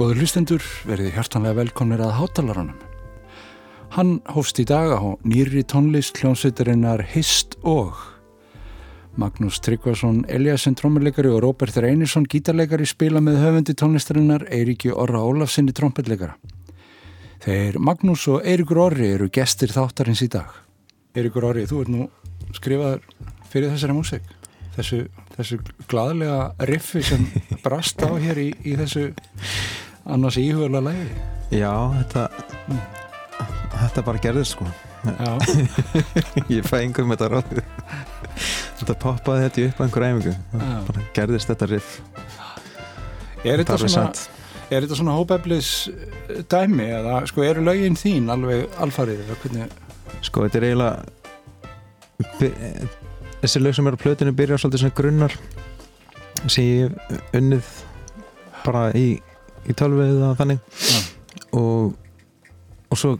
Góður hlustendur verið hjartanlega velkomnir að hátalaranum. Hann hófst í dag á nýri tónlist hljónsveitarinnar Hist og Magnús Tryggvason, Eliasson trommerleikari og Róbert Reynisson gítarleikari spila með höfundi tónlistarinnar Eiríki Orra Ólafsinni trompetleikara. Þeir Magnús og Eiríkur Orri eru gestir þáttarins í dag. Eiríkur Orri, þú ert nú skrifaður fyrir þessari músik. Þessu, þessu gladlega riffi sem brast á hér í, í þessu annars íhugulega lægi. Já, þetta mm. þetta bara gerðist sko. Ég fæ einhverjum þetta ráðið þetta poppaði þetta upp á einhver æfingu. Gerðist þetta riff. Er þetta svona er þetta svona hópeflis dæmi eða sko eru lögin þín alveg alfarið eða hvernig Sko þetta er eiginlega þessi lög sem eru á plötinu byrja svolítið svona grunnar sem ég unnið bara í, í tölvið eða þannig. Ja. og og svo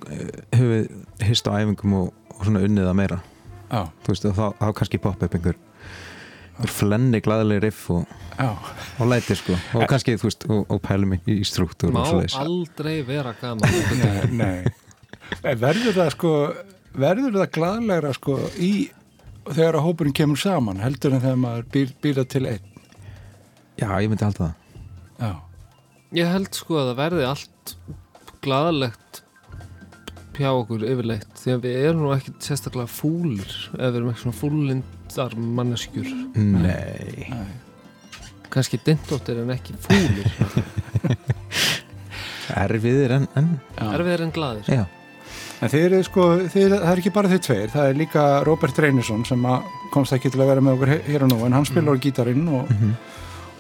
hefur við hist á æfingum og, og svona unniða meira. Já. þú veist þá, þá kannski poppa upp einhver, flenni glæðileg riff og, og læti sko. Og kannski þú veist og, og pælum í struktúr Má aldrei vera gaman. Nei, nei. verður það sko verður það glæðilegra sko í þegar að hópurinn kemur saman heldur en þegar maður býr, býra til einn? Já, ég myndi halda það. Já. Ég held sko að það verði allt glæðilegt hjá okkur yfirleitt því að við erum nú ekki sérstaklega fúlir ef við erum ekki svona fúlindar manneskjur Nei, Nei. kannski dindóttir en ekki fúlir Erfiðir en, en Erfiðir en gladir Já. En þeir eru sko, þeir, það er ekki bara þeir tveir það er líka Robert Reynisson sem komst ekki til að vera með okkur hér og nú en hann spilar mm. á gítarinn og, mm -hmm.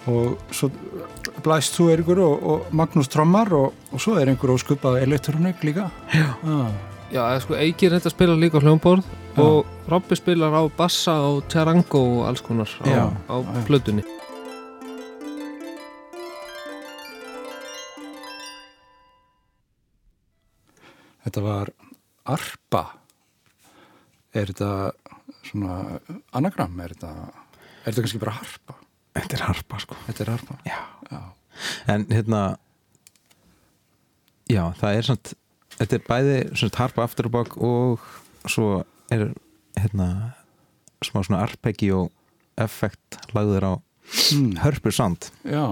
Og svo blæst þú ykkur og, og Magnús Trommar og, og svo er einhver óskupað elektronik líka Já, ah. Já, sko, Eikir þetta spilar líka hljómborð Já. og Robby spilar á bassa og charango og alls konar á, Já. á plötunni Þetta var arpa er þetta svona anagram, er þetta er þetta kannski bara harpa? Þetta er harpa sko. Þetta er harpa? Já, Já. En hérna Já, það er svona Þetta er bæði svona harpa aftur og bak og svo er hérna smá svona arpeggi og effekt lagður á mm. hörpur sand. Já,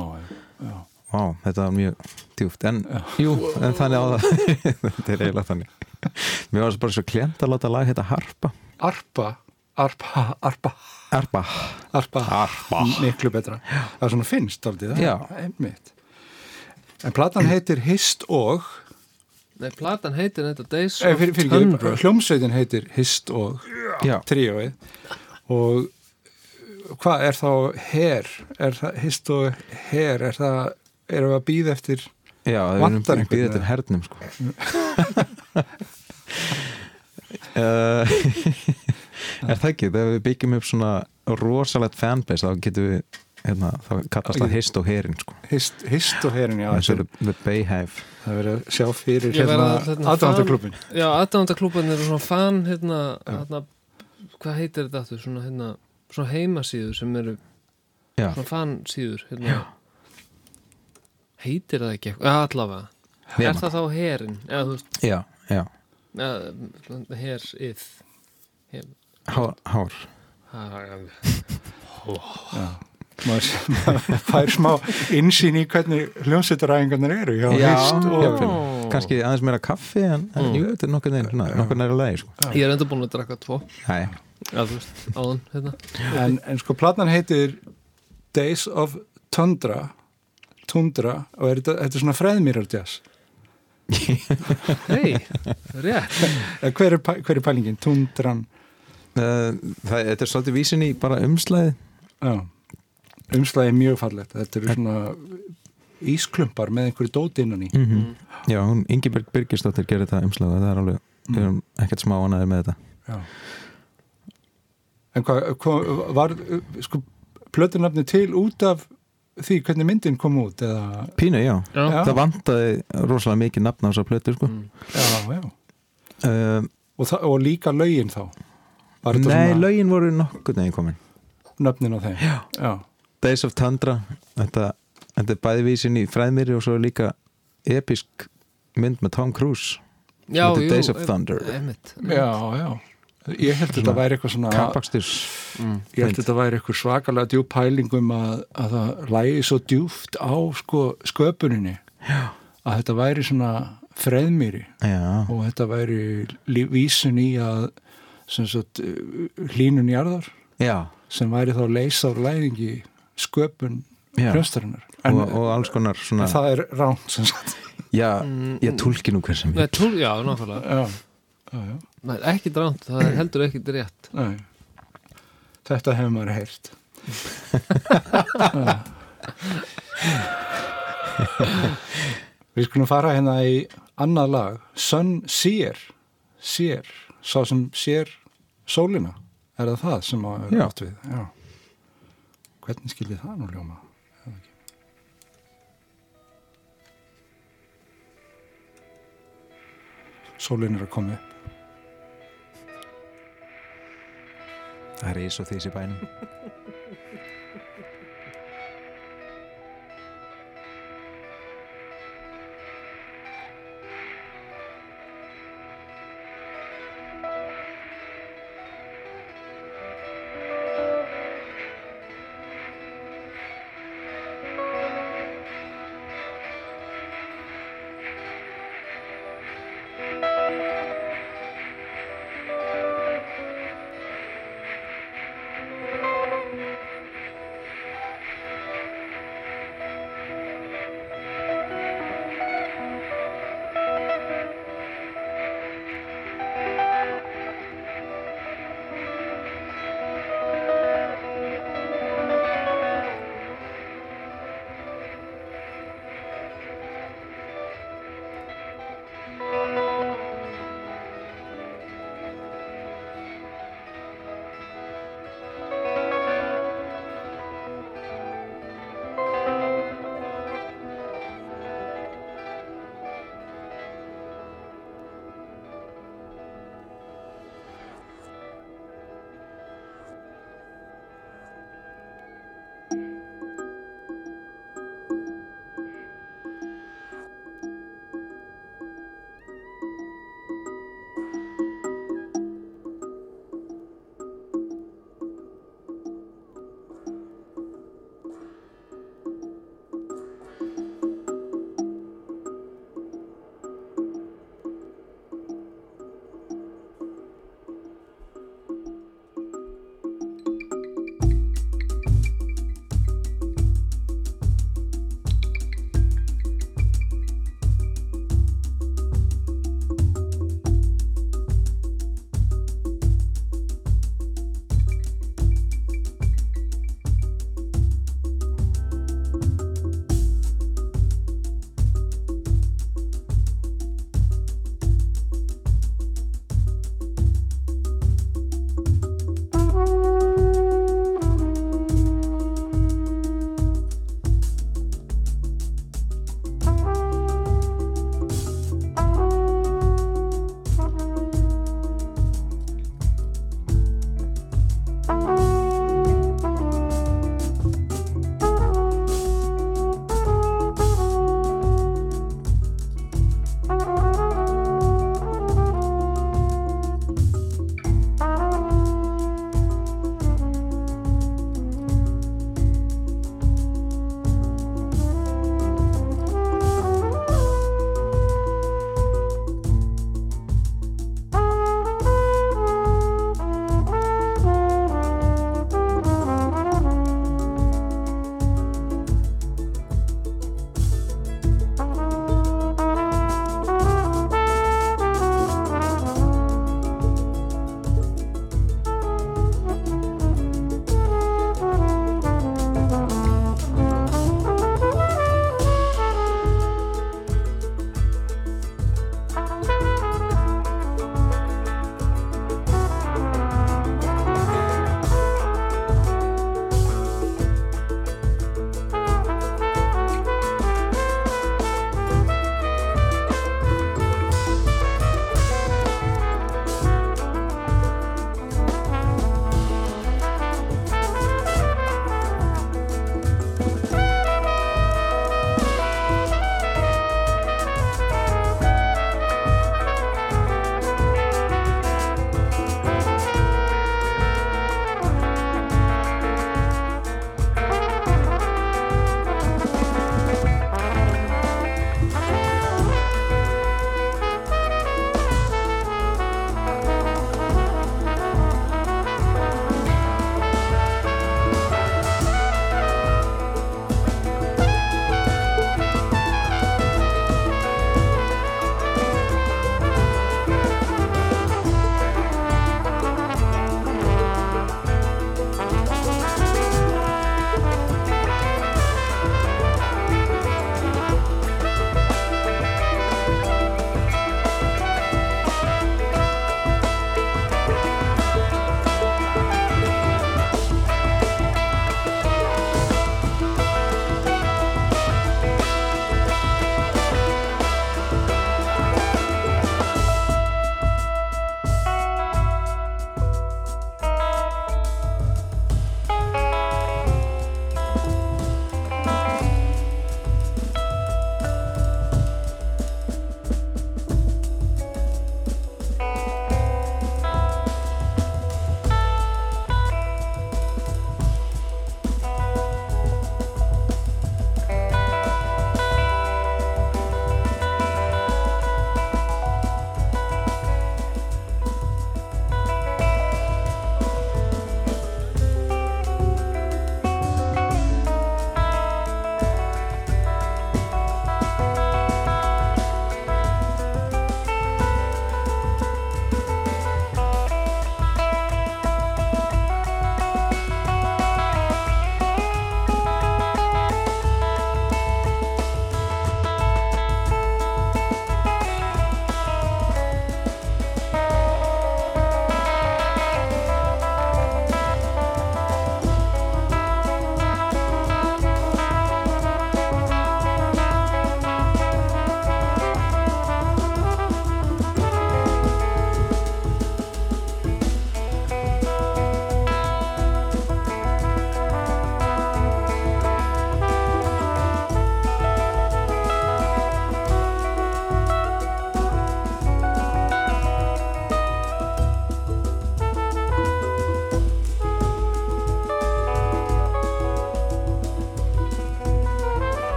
já Vá, þetta var mjög djúft en, jú, en þannig á það. Þetta er eiginlega þannig. Mér var bara svo klent að láta lag þetta harpa. Arpa, arpa, arpa Arpa Arpa, Arpa. miklu betra Það er svona finnst aldrei það Já. einmitt En platan heitir Hist og Nei, platan heitir þetta Days eh, of fyrir, fyrir, Tundra Hljómsveitin heitir Hist og Já, tríóið og hvað er þá her? Er það Hist og her? Er það, erum við að býða eftir já við erum býðið til eða? hernum sko uh, Er það ekki? Þegar við byggjum upp svona rosalegt fanbase þá getum við hérna, þá kallast það hist og herin sko Hist, hist og herin, já er- the Bayhive það verður að sjá fyrir hérna hérna, aðdándaklubin Já, aðdándaklúban eru svona fan hérna, hérna, hvað heitir þetta aftur? Svona, hérna, svona heimasíður sem eru Já, svona fansíður hérna. heitir það ekki eitthvað? Ja, allavega Nema. Er það þá herin? Veist, já, já eða, herið her, Hár, hár. Já maður maður fær smá insýn í hvernig hljómsveitaræðingarnir eru Já, Hist og jafnvel. kannski aðeins meira kaffi en, en Mm. jú, þetta er nokkur næri lagi sko. Ég er enda búin að drakka tvo Já, þú veist, áðan, hérna en, en sko platan heitir Days of Tundra Tundra og er þetta, þetta er svona freðmýrar jazz Hei, rétt hver er, hver er pælingin? Tundran þetta er svolítið vísin í bara umslæði Já, umslagi er mjög fallegt. Þetta eru svona ísklumpar með einhverju dóti innan í. Mm Mm. Já, hún Ingeberg Birgisdóttir gerir þetta umslæði það er alveg, erum ekkert smá anaðir með þetta. Já. En hvað, hvað var sko plötunafni til út af því hvernig myndin kom út eða, Pínu, já, Já, það vantaði rosalega mikið nafn á þessar plötur sko. Mm. já, já. Uh, og, og líka lögin þá Nei, svona lögin voru nokkuð neginn komin nöfnin á þeim Já. já, Days of Tundra þetta, þetta er bæði vísin í fræðmýri og svo er líka episk mynd með Tom Cruise Já, jú, Days of Thunder. einmitt. Já, já Ég held að þetta væri eitthvað svona Mm. Ég held að þetta væri eitthvað svakalega djúp pælingum að, að það lægi svo djúft á sko, sköpuninni já. að þetta væri svona freðmýri Já, og þetta væri vísun í að sagt, uh, hlínun jarðar já, sem væri þá leysa á læðingi sköpun hljóstarinnar en, Og, og alls konar svona það er ránt sem sagt. Já, ég tólki nú hver sem Nei, ég túl, já, nákvæmlega. Já, já, já, Nei, ekki dránt, það er heldur ekki rétt. Nei. þetta hefur maður heyrt. Við skulum fara hérna í annað lag. Sun Seer Seer, sá sem sér sólina, er það það sem að vera átt við? Já. Hvernig skiljið það nú ljóma? Sólin er að koma upp. Það er ís og þís í bænum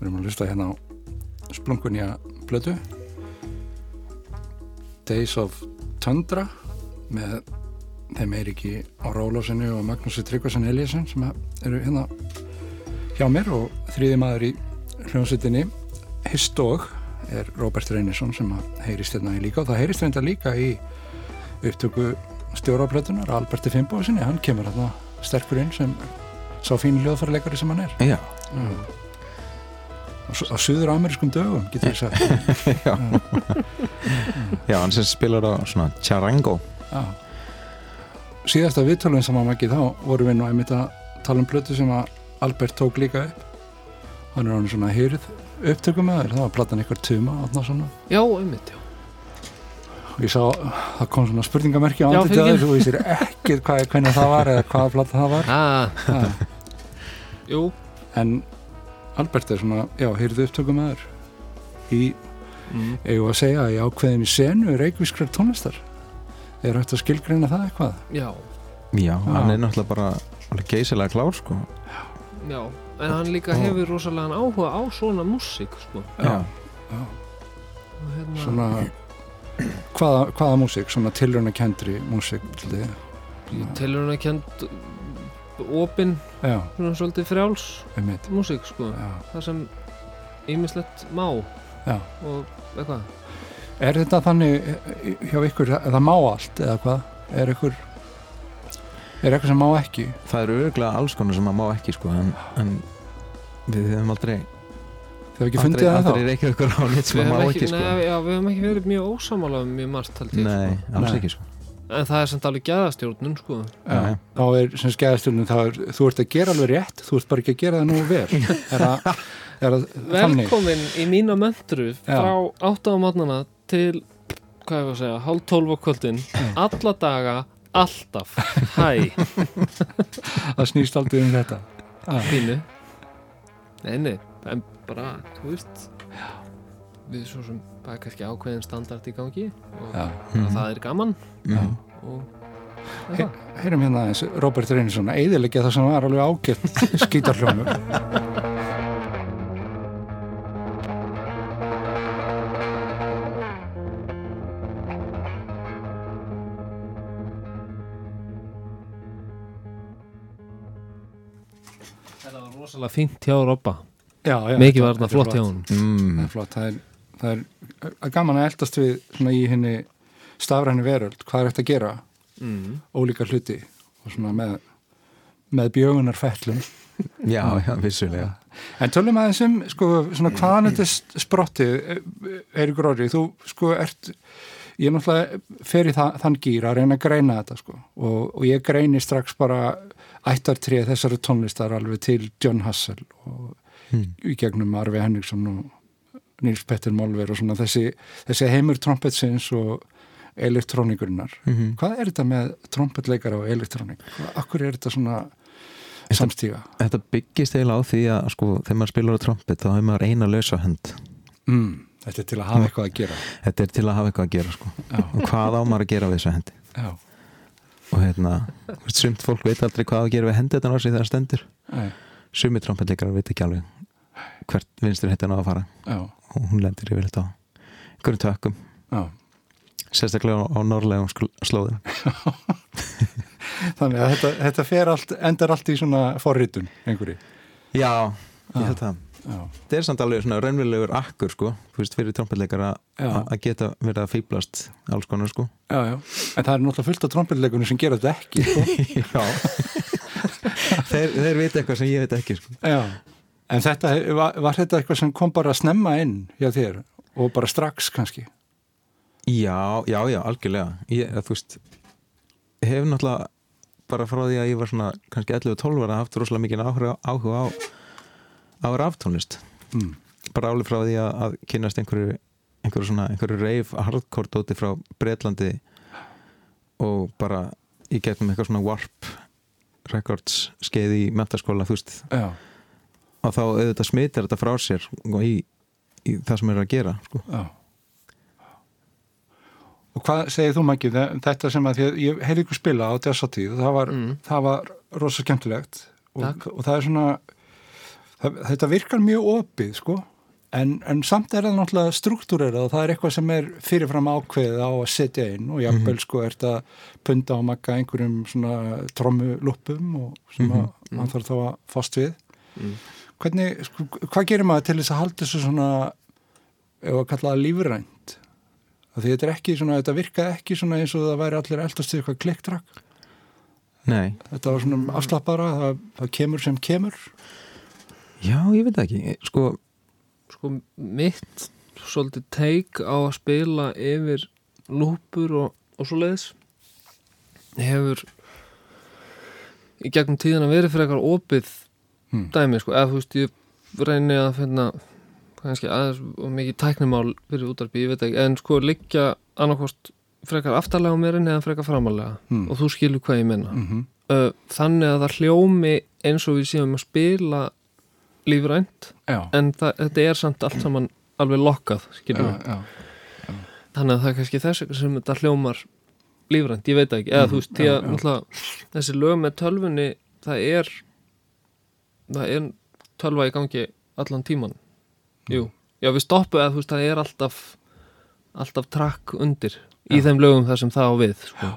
Við erum að hlusta hérna á splunkunja blötu Days of Tundra með þeim Eiríki á Rólásinu og Magnúsi Tryggvason Eliasson sem eru hérna hjá mér og þriði maður í hljómsveitinni. Histog er Robert Reynisson sem að heyrist hérna í líka og það heyrist reynda líka í upptöku stjórnarblötunar Alberti Fimboðssoni, hann kemur hérna sterkur inn sem sá fín hljóðfærleikari sem hann er. Já, mm. Á, suður amerískum dögum getur við sagt já. já, hann sem spilar á svona charango Já. síðasta viðtölun sem að makið þá vorum við nú einmitt að tala um blötu sem að Albert tók líka upp hann er hann svona hýrð upptökum með þér, það var platan ykkur tuma Já, einmitt, já og ég sá, það kom svona spurningamerki á fyrirgefðu. þessu og ég sér ekkert hvað, hvernig það var eða hvaða plata það var ah, ja. Jú, en Albert er svona, já, hýrðu upptökum með þér í, mm. eigum að segja í ákveðin í senu reykvískrar tónlistar. Er hægt að skilgreina það eitthvað? Já, Já, hann er náttúrulega bara alveg geysilega klár sko. Já En hann líka hefur rosalega áhuga á svona músík, sko. Já, já. Og hérna, svona hvaða, hvaða músík, svona tilröna kendri músík til þið Ég telur hann að kend opin, já, svona svolítið frjáls músík, sko. Já. Það sem ýmislegt má. Já. Og eitthvað. Er þetta þannig eh, hjá ykkur að það má allt eða hvað? Er ykkur er eitthvað sem má ekki? Það eru örgulega alls konar sem má ekki sko en, en við hefum aldrei þau hefur ekki aldrei, fundið það aldrei þá reykjað ykkur á nýtt sem má ekki ekki, sko. nei, já, við höfum ekki verið mjög ósamála um mjög margt Nei, alls Nei. ekki sko sko. En það er samt alveg gæðastjórnun sko. Já, þá er sem skæðastjórnum þá er þú ert að gera alveg rétt, þú ert bara ekki að gera það nú vel. Er það, er það þannig? Velkomin í mína möndru frá 8 á mátnana til hvað ég var að segja, hálf 12 á kvöldin. Alla daga, alltaf. Hæ, það snýst aldrei um þetta. Ah, fínu Nei, nei, en bara, þú veist við svo sem bara kannski ákveðin standart í gangi og já. að það er gaman Mhm. og He, heyrum hérna aðeins Robert Reynisson að eðilegja það sem var alveg ágætt skítarhljómur Þetta var rosalega fínt hjá Robba já, já, Mikið var þetta þetta flott hjá hún það mm. er flott, það er, það er gaman að eldast við svona í henni stafræni veröld, hvað er þetta að gera? Mm. ólíka hluti og svona með með bjögunar fellum Já, já, vissulega. En tölum aðeins um, sko, svona hvaðan þetta sprottið er ykkur orðið, þú sko ert ég náttúrulega fer í það, þann gýr að reyna að greina þetta sko. Og, og ég greini strax bara ættartrið þessari tónlistar alveg til John Hassel og mm. í gegnum Arvi Henriksson og Nils Petter Málver og svona þessi, þessi heimur trompetsins og elektrónikurinnar. Mm Hvað er þetta með trompetleikara og elektrónik? Akkur er þetta svona samstíga? Þetta byggist eiginlega á því að sko, þegar maður spilar á trompet þá hefur maður eina lausa hönd Mm, þetta er til að hafa eitthvað að gera. Þetta er til að hafa eitthvað að gera sko. Og hvað á maður að gera við þessa hendi já, og hérna, sumt fólk veit aldrei hvað að gera við hendi þetta náttúrulega þegar það stendur sumi trompetleikar veit ekki alveg hvert vinstur hettan á að fara já, og hún lendir yfir þetta á einhverjum tökum, já. sérstaklega á, á norrlegum slóðum Þannig að þetta, þetta allt, endar allt í svona forritun einhverju. Já, ég held það þetta er samt alveg svona raunverulegur akkur sko, veist, fyrir trompetleikar að geta verið að fýblast alls konar sko já, já. En það er náttúrulega fullt af trompetleikunum sem gera þetta ekki, sko. Já þeir, þeir veit eitthvað sem ég veit ekki sko. Já, en þetta, var, var þetta eitthvað sem kom bara að snemma inn hjá þér og bara strax kannski? Já, já, já, algjörlega ég, þú veist hef náttúrulega bara frá því að ég var svona kannski 11-12 ára haft rosalega mikið áhuga, áhuga á, á raftónlist Mm. bara alveg frá því að, að kynast einhverju einhverju svona, einhverju reif hardcore dóti frá Breitlandi og bara í gegnum eitthvað svona Warp Records skeið í mentaskóla, þú veist Já, og þá auðvitað smitar þetta frá sér og í, í það sem er að gera sko. já. Og hvað segir þú Maggi, þetta sem að því að ég heyrði ykkur spila á Dessatíð, það var, Mm. það var rosa skemmtilegt og, og það er svona það, þetta virkar mjög opið sko en, en samt er það náttúrulega struktúrerað og það er eitthvað sem er fyrirfram ákveðið á að setja inn og jafnvel sko er þetta punda á makka einhverjum svona trommuluppum og sem Mhm. að mann þarf þá að fást við Mm. Hvernig, sko, hvað gerir maður til þess að halda þessu svona ef að kalla það lífrænt? Af því þetta er ekki svona, þetta virkaði ekki svona eins og það væri allir eldast til eitthvað kliktrak Nei, þetta var svona afslappara það, það kemur sem kemur. Já, ég veit það ekki. Sko, sko mitt svolítið teik á að spila yfir lúpur og, og svo leiðis hefur í gegnum tíðina verið fyrir eitthvað opið Hmm. dæmi sko, eða þú veist ég reyni að finna kannski aðeins og mikið tæknimál fyrir útarpi, ég veit ekki, en sko liggja annarkost frekar aftarlega á mér eða frekar framalega Hmm. og þú skilur hvað ég menna mm uh, þannig að það hljómi eins og við séum að spila lífrænt já, en það, þetta er samt allt saman alveg lokkað, skilur við. Já, þannig að það er kannski þess vegna sem þetta hljómar lífrænt, ég veit ekki eða Mhm, þú veist, því að náttúrulega, þessi lög með tölvunni það er það er tölva í gangi allan tíman jú, já við stoppu eða þú veist, það er alltaf alltaf trakk undir í Já. þeim lögum þar sem það á við sko,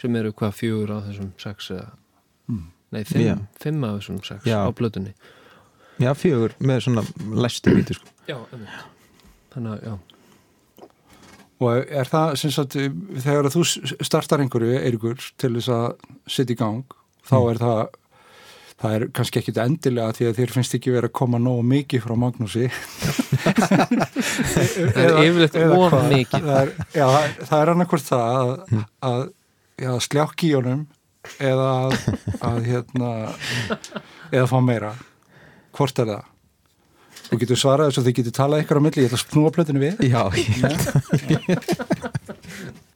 sem eru hvað fjögur af þessum sex eða Mm. nei, fimm, Já. fimm af þessum sex Já. á blötunni já, fjögur með svona læstu bíti sko. já, einmitt. þannig að, já og er það sem sagt þegar þú startar einhverju Eiríkur til þess að setja í gang þá Mm. er það það er kannski ekkit endilega því að þér finnst ekki verið að koma nógu mikið frá Magnúsi. Það er yfirleitt of mikið. Það er, já, það er- það annarkvort það að, Mm. að já, sljákk í honum eða að, að hérna eða fá meira. Hvort er það? Þú getur svarað þess að þið getur talað ykkur á milli, ég ætla að snúa plötinu við. Já,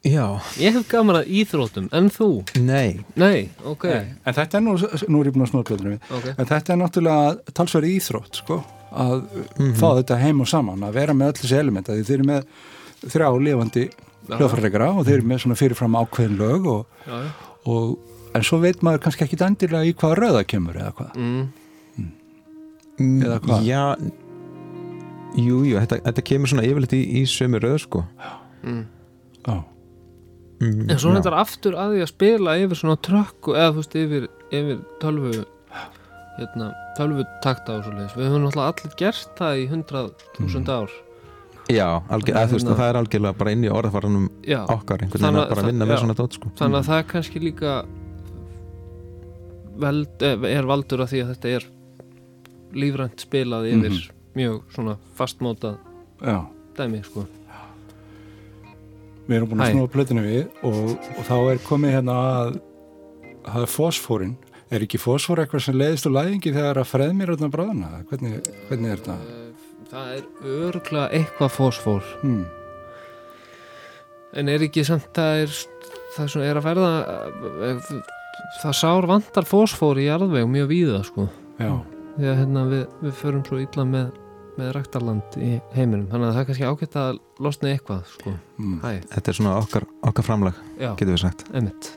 já, ég hef gaman að íþrótum, en þú? nei nei, ok, Nei, en þetta er nú, nú er ég búin að snúa plötinu við ok en þetta er náttúrulega talsverði íþrótt sko, að Mhm. fá þetta heim og saman að vera með öll þessi elementa því þeir eru með þrjá lifandi Já. hljóðfærleikara og þeir eru með svona fyrirfram ákveðin lög og, já, já. og, en svo veit maður kannski ekki endilega í hvaða röða kemur eða hvað Mm. Eða hvað? já, jú, jú, þetta, þetta kemur svona yfirleitt í, í sömu röð sko Mm. Já, mm, en svo þetta aftur að því að spila yfir svona trökku eða þú veist yfir, yfir tölvu hérna, tölvu takta og svo leiðis við höfum náttúrulega allir gert það í hundrað þúsund ár. Já, algjör, þú veist, Hérna- það er algjörlega bara inn í orðafaranum okkar einhvern veginn að að bara það- vinna já. með svona dót sko. Þannig að það er kannski líka veld, eh, er valdur að því að þetta er lífrænt spilað yfir Mhm. mjög svona fastmótað dæmi sko Við erum búin að snúa plötinu við og, og þá er komið hérna að það er fósfórin er ekki fósfór eitthvað sem leiðist úr læðingi þegar að freð mér öllum bráðuna hvernig, hvernig er þetta? það er örgla eitthvað fósfór Hmm. En er ekki samt það er það sem er að verða eh, það sár vantar fósfór í jarðveg mjög víða sko. Já, því að hérna við, við förum svo illa með, með ræktarland í heiminum. Þannig að það er kannski ágætt að losna eitthvað sko. Hæ, þetta er svona okkar, okkar framlag, já, getur við sagt. Emitt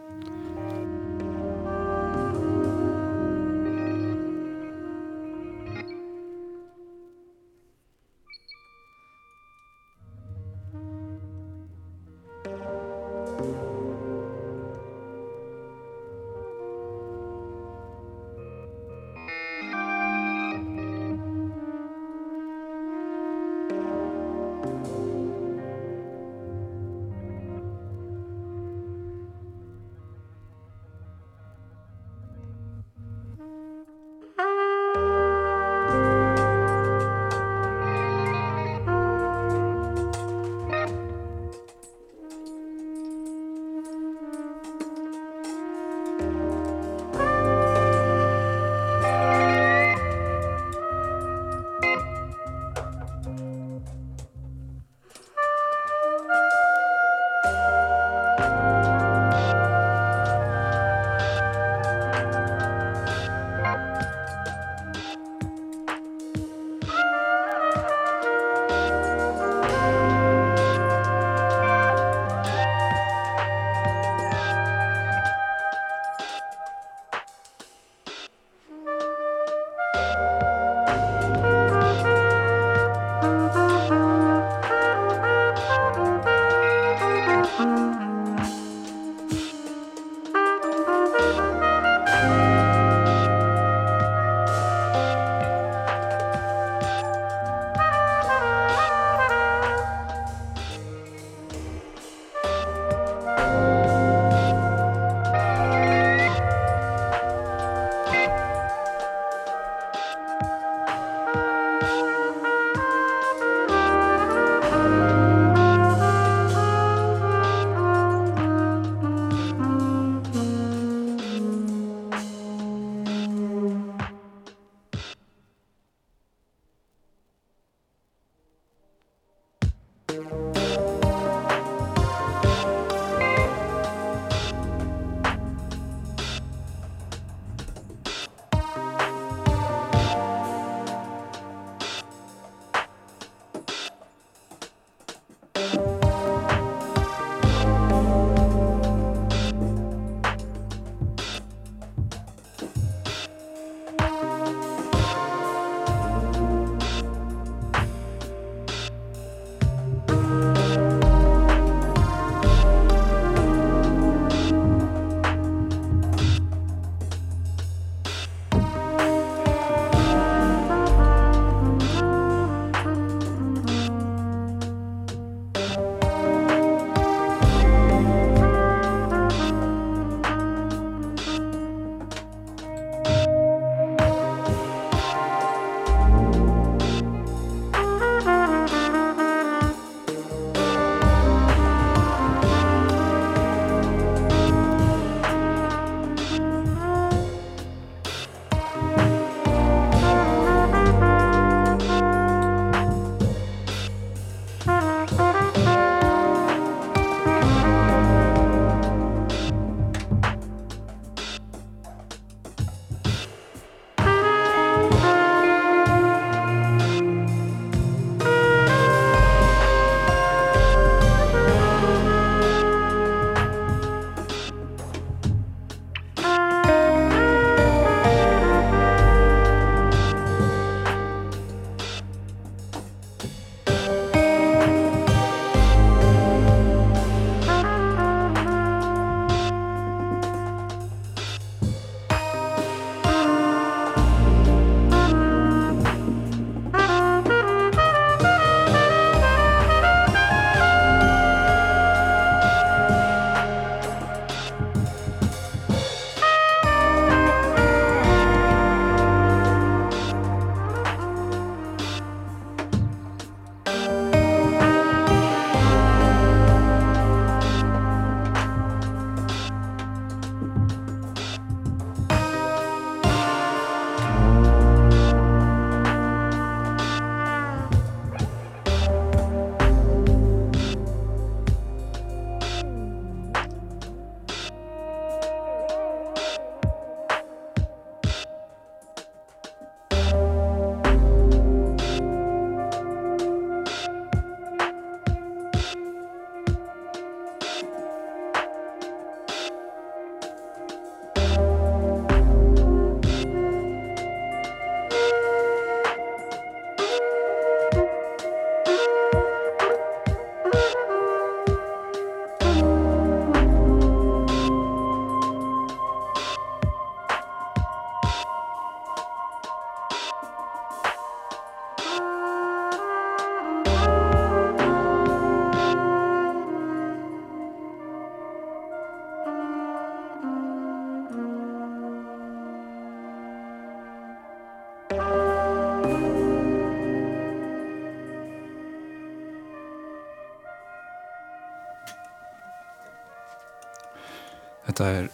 Þetta er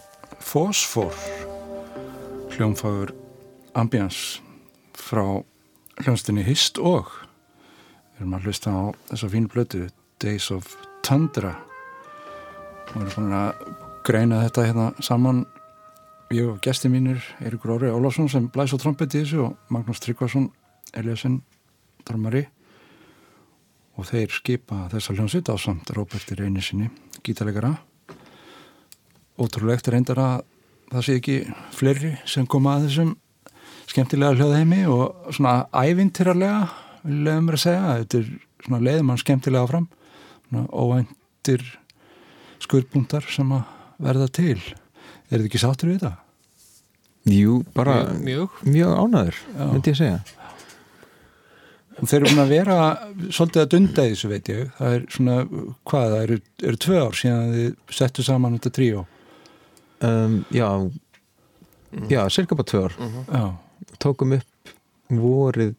Fosfor hljómfagur ambians frá hljómsdunni Hist og við erum að hlusta á þessa fínu blötu Days of Tundra. Og við erum búin að greina þetta hérna saman. Ég og gesti mínir Eirikur Óri Ólafsson sem blæs á trombett í þessu og Magnús Tryggvason Eliasson Darmari og þeir skipa þessa hljómsitt á samt Róberti Reynisinni gítalegara ótrúlegt reyndar að það sé ekki fleiri sem koma að þessum skemmtilega hljóðheimi og svona ævintýrarlega vil leiðum mér að segja þetta er svona leiðum hann skemmtilega fram svona óvæntir skurðbúntar sem að verða til. Er þið ekki sáttur við þetta? Jú, bara mjög, mjög. ánæður, Já. myndi ég segja. Og þeir eru búin að vera svolítið að dunda í þessu veit ég. Það er svona, hvað, það eru, eru tvö ár síðan þið settu saman þetta tríó um, Já, já, cirka bara tvö ár. Já, Tókum upp vorið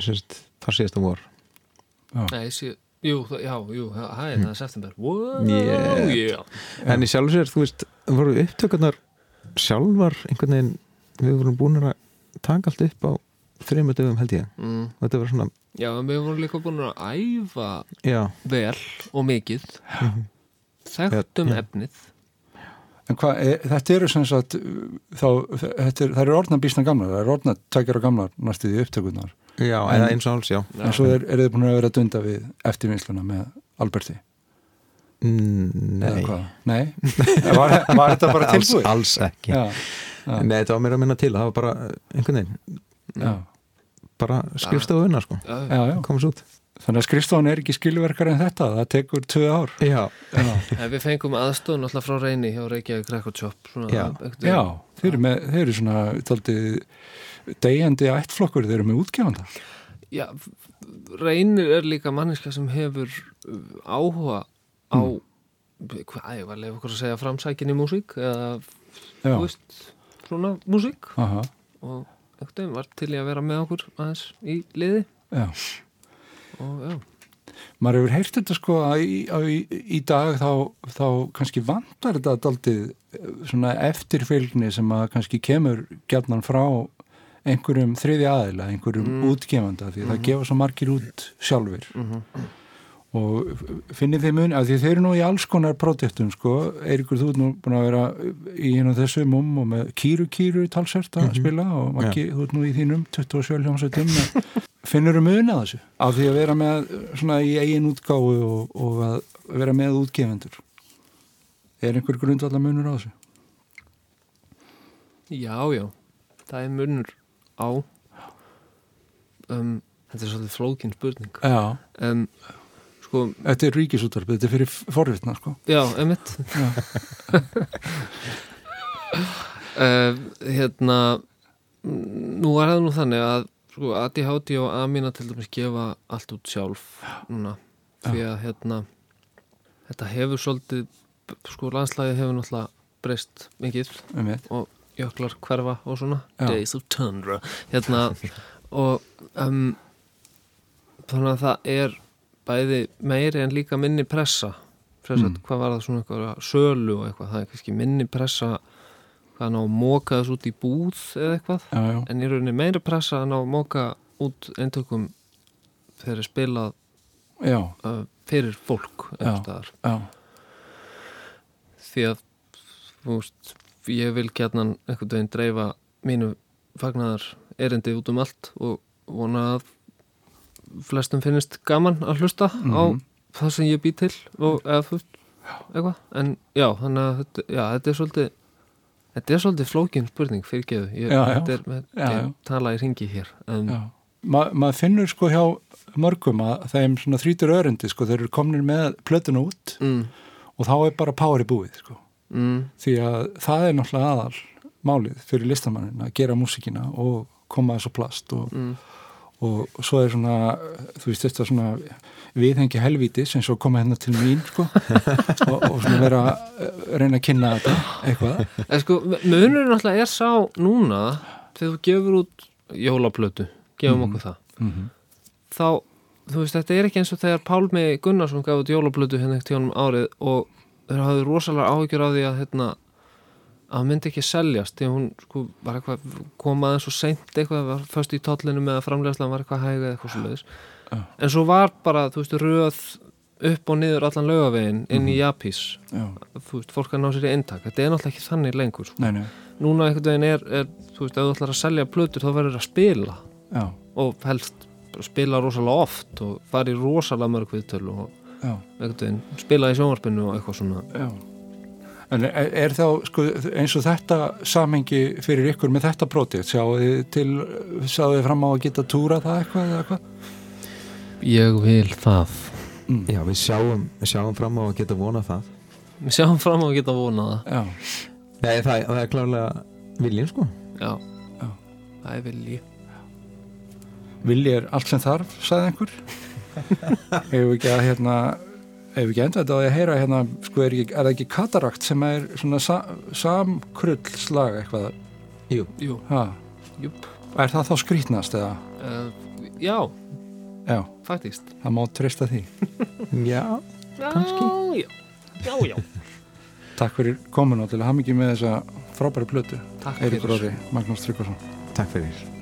semst, þar síðasta vor. Nei, sí, jú, það- já, jú, það er það er september. Wow, Yeah. yeah. En í sjálf sér, þú veist, voru upptökurnar sjálfar einhvern veginn við vorum búin að taka allt upp á þreymur dögum held ég. Mm. og þetta var svona, já, við vorum líka búin að æfa já, vel og mikið. Þekktum Já. efnið en hvað, e, þetta eru sem sagt þá, þetta er, það eru orðna býsna gamlar það eru orðna tækjara gamlar næstu því upptökunar já, En- eða eins og alls, já. en svo er, er þið búin að vera að dunda við eftirvinnsluna með Alberti. Nei? Nei? var, var þetta bara alls, tilbúið? alls ekki. Já, já, Nei, þetta var mér að minna til, það var bara einhvern veginn, já, bara skrifstofu unna sko, já, já. komast út Þannig að skrifstofan er ekki skilverkar en þetta það tekur tvö ár. Já, Já, En við fengum aðstofn alltaf frá reyni hjá Reykjavík Record Shop svona, Já. já þeir, eru með, þeir eru svona taldið degjandi ættflokkur, þeir eru með útgefanda. Já, reynir er líka manniska sem hefur uh, áhuga á hvað, ég var að lefa okkur að segja framsækinni músík eða, Já, þú veist, svona músík. Aha, og einhvern veginn var til í að vera með okkur aðeins í liði. Já og já, maður hefur heyrt þetta sko að í, að í, í dag þá, þá kannski vantar þetta daldið eh, svona eftirfylgni sem að kannski kemur gjarnan frá einhverjum þriði aðila, einhverjum Mm. útgefanda því það gefa svo margir út sjálfur mm og finnið þið mun, að því þeir eru nú í alls konar projektum sko, Eirikur þú ert nú búin að vera í einu af þessu mum og með kýru kýru talsert að spila og Maggi, þú ert nú í þínum 27 hljómsveitum finnur mun að þessu? Af því að vera með svona í eigin útgáfu og, og að vera með útgefendur. Er einhver grundvallar munur á þessu? já, já. Það er munur á um, þetta er svolítið flókin spurning. Já, um, sko, þetta er ríkisútvarpið, þetta er fyrir forvitna sko. Já, emitt uh, hérna nú er það nú þannig að sko, ADHD og Amina til dæmis gefa allt út sjálf núna. Því að hérna þetta hefur svolítið sko landslæði hefur náttúrulega breyst mikið um og jöklar hverfa og svona. Já. Days of Tundra. Hérna og um, þannig að það er bæði meiri en líka minni pressa. Pressa, Mm. hvað var það svona eitthvað sölu og eitthvað, það er kannski minni pressa hvað ná að móka þess út í búð eða eitthvað, Já, já, en í rauninni meiri pressa að ná að móka út eintökum er spilað uh, fyrir fólk því að veist, ég vil gætnan einhvern veginn dreifa mínu fagnar erindi út um allt og vona að flestum finnist gaman að hlusta á Mhm. það sem ég bý til og eða þú veist, eitthvað. En já, þannig að þetta, já, þetta er svolítið þetta er svolítið flókin spurning fyrir geðu, ég, Já, já. þetta er með, Já, tala í ringi hér já. Ma, maður finnur sko hjá mörgum að þeim svona þrítur örundi sko, þeir eru komnir með plötuna út mm, og þá er bara í búið sko. mm, því að það er náttúrulega aðal málið fyrir listamannin að gera músikina og koma þessu plast og, mm, og svo er svona þú veist þetta svona viðhengi helvíti sem svo koma hérna til mín sko, og, og svona vera að reyna að kynna þetta eitthvað. En sko, munurinn alltaf er sá núna þegar þú gefur út jólaplötu, gefum okkur það mm -hmm. þá, þú veist, þetta er ekki eins og þegar Pálmi Gunnarsson gaf út jólablötu hérna ekkert tjónum árið og þeir hafði rosalega áhyggjur af því að hérna, að myndi ekki seljast því hún sko var eitthvað kom aðeins og seint eitthvað, var först í tollinu með að framlegslan var eitthvað hæga eða eitthvað leiðis Já. en svo var bara, þú veist, röð upp og niður allan laugavegin inn í Mhm. Japís. Já, þú veist, fólk að ná sér í eintak þetta er náttúrulega ekki þannig lengur sko. nei, nei, núna einhvern veginn er, er þú veist, ef þú ætlar að selja plötur þá verður að spila. Já, og helst spila rosalega oft og fara í rosalega mörg viðtölu og já, einhvern veginn spila í sjónvarpinu og eitthvað svona. Já. En er, er þá, sko, eins og þetta samengi fyrir ykkur með þetta prótið, sjáu þið til, sjáu þið fram á að geta túra það eitthvað eða eitthvað? ég vil það Mm. Já, við sjáum, við sjáum fram á að geta vonað það við sjáum fram á að geta vonað það Já, Nei, það, það er klárlega viljinn sko já, Já. það er vilji vilji er allt sem þarf, sagði einhver. Hefur við ekki að, hérna, hefur við ekki enda þetta á að heyra, hérna, sko, er, ekki, er það ekki katarakt sem er svona sa, samkrullslag eitthvað? Jú, Jú, er það þá skrítnast eða? uh, Já, Já, faktist það má treysta því. já, Kannski. já, já, já Takk fyrir komin og til að hafa mikið með þessa frábæri plötu. Takk Eiríkur fyrir Orri, Magnús Tryggvason. takk fyrir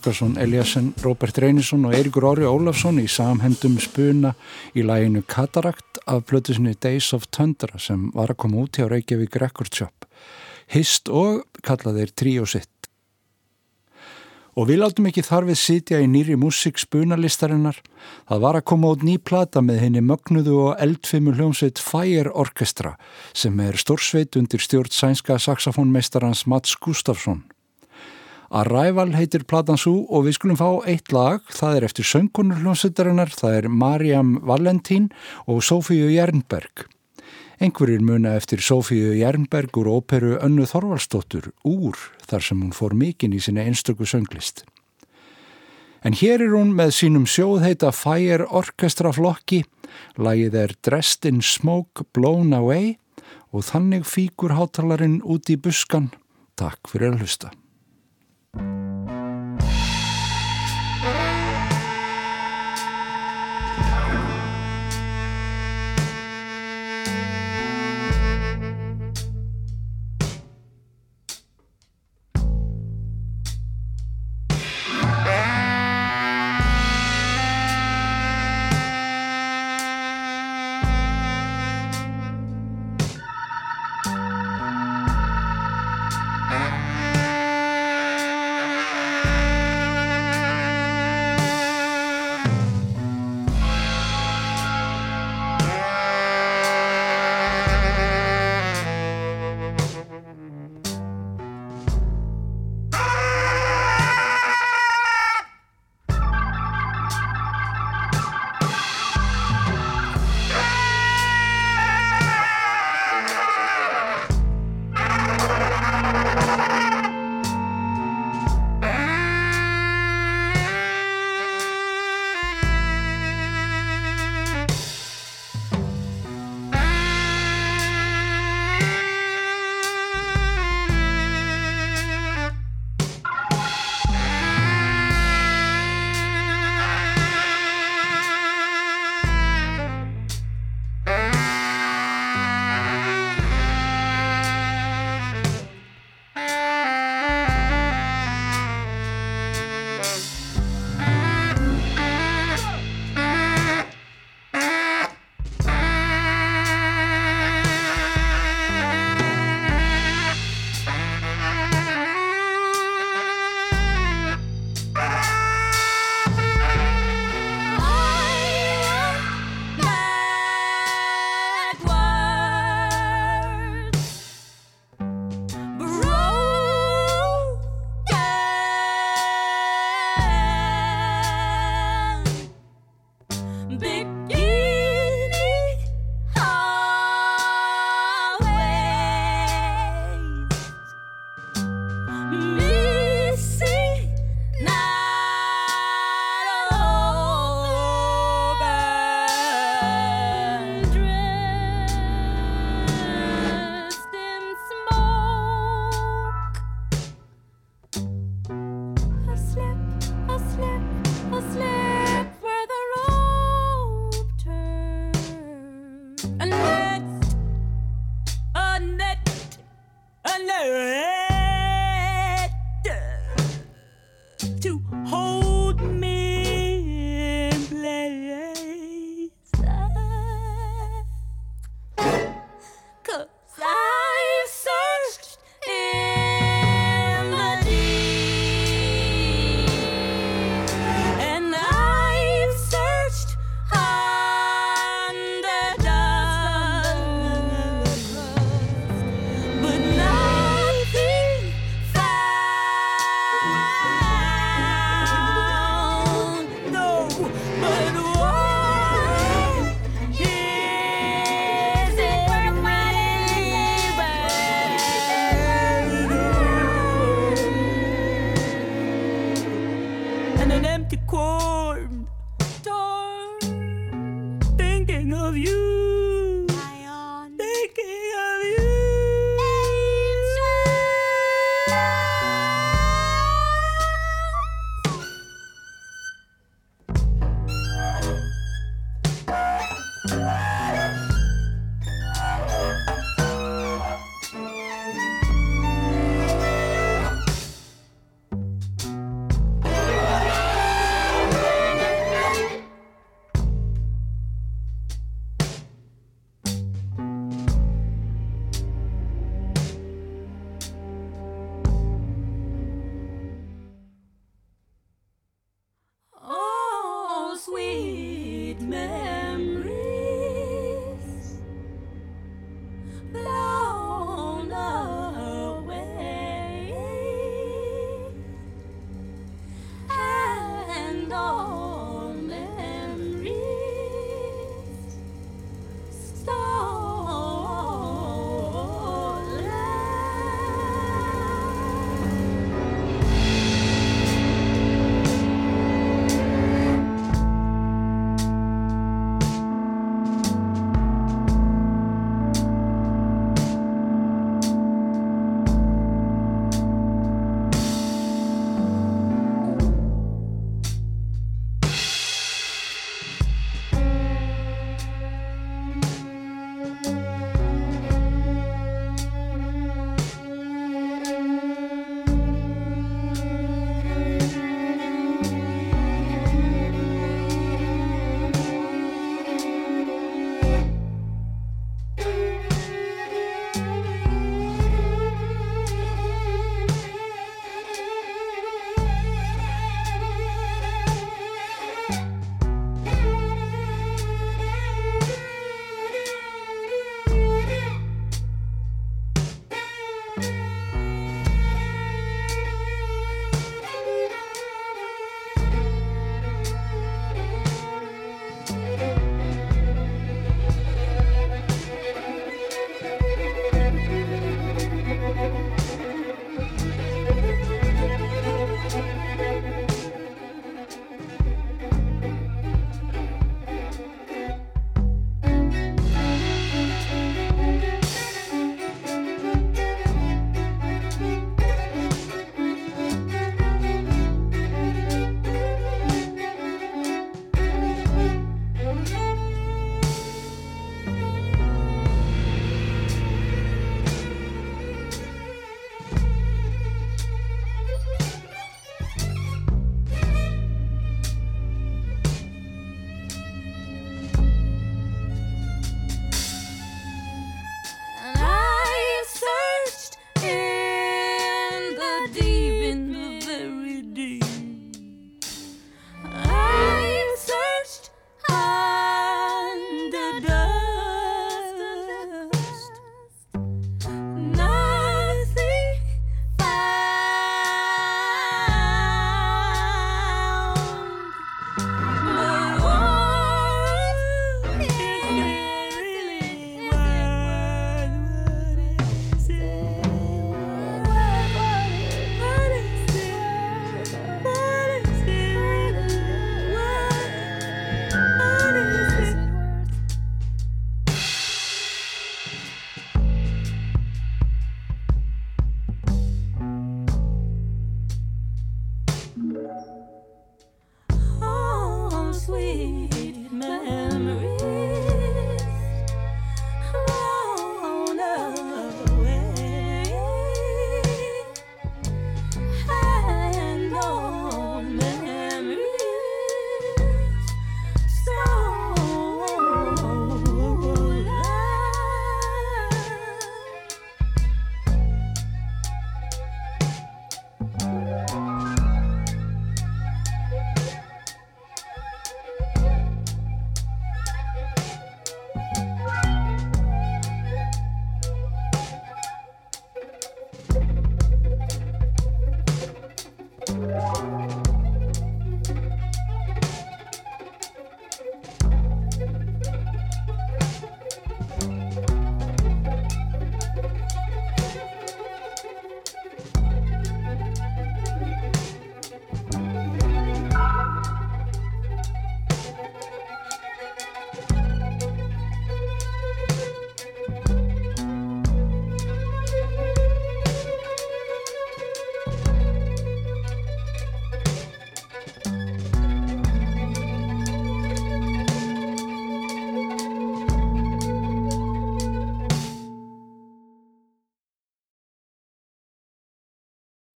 Tryggvason, Eliasson, Robert Reynisson og Eirikur Orri Ólafsson í samhendum spuna í læginu Katarakt af blötusinni Days of Tundra sem var að koma út hjá Reykjavík Record Shop. Hist og kallaðir Trio Sitt. Og við látum ekki þarfið sitja í nýri músík spunalistarinnar. Það var að koma út ný plata með henni mögnuðu og eldfimmu hljómsveit Fire Orchestra sem er stórsveit undir stjórn sænska saxofónmeistarans Mats Gustafsson. Arrival heitir platan svo og við skulum fá eitt lag, það er eftir söngunur hljómsveitarinnar, það er Mariam Valentín og Sofíu Jernberg. Engverir muna eftir Sofíu Jernberg úr óperu Önnu Þorvaldsdóttur úr þar sem hún fór mikinn í sinna einstöku sönglist. En hér er hún með sínum sjóðheita Fire Orchestra flokki, lagið er Dressed in Smoke Blown Away og þannig fíkur hátalarinn út í buskan. Takk fyrir að hlusta.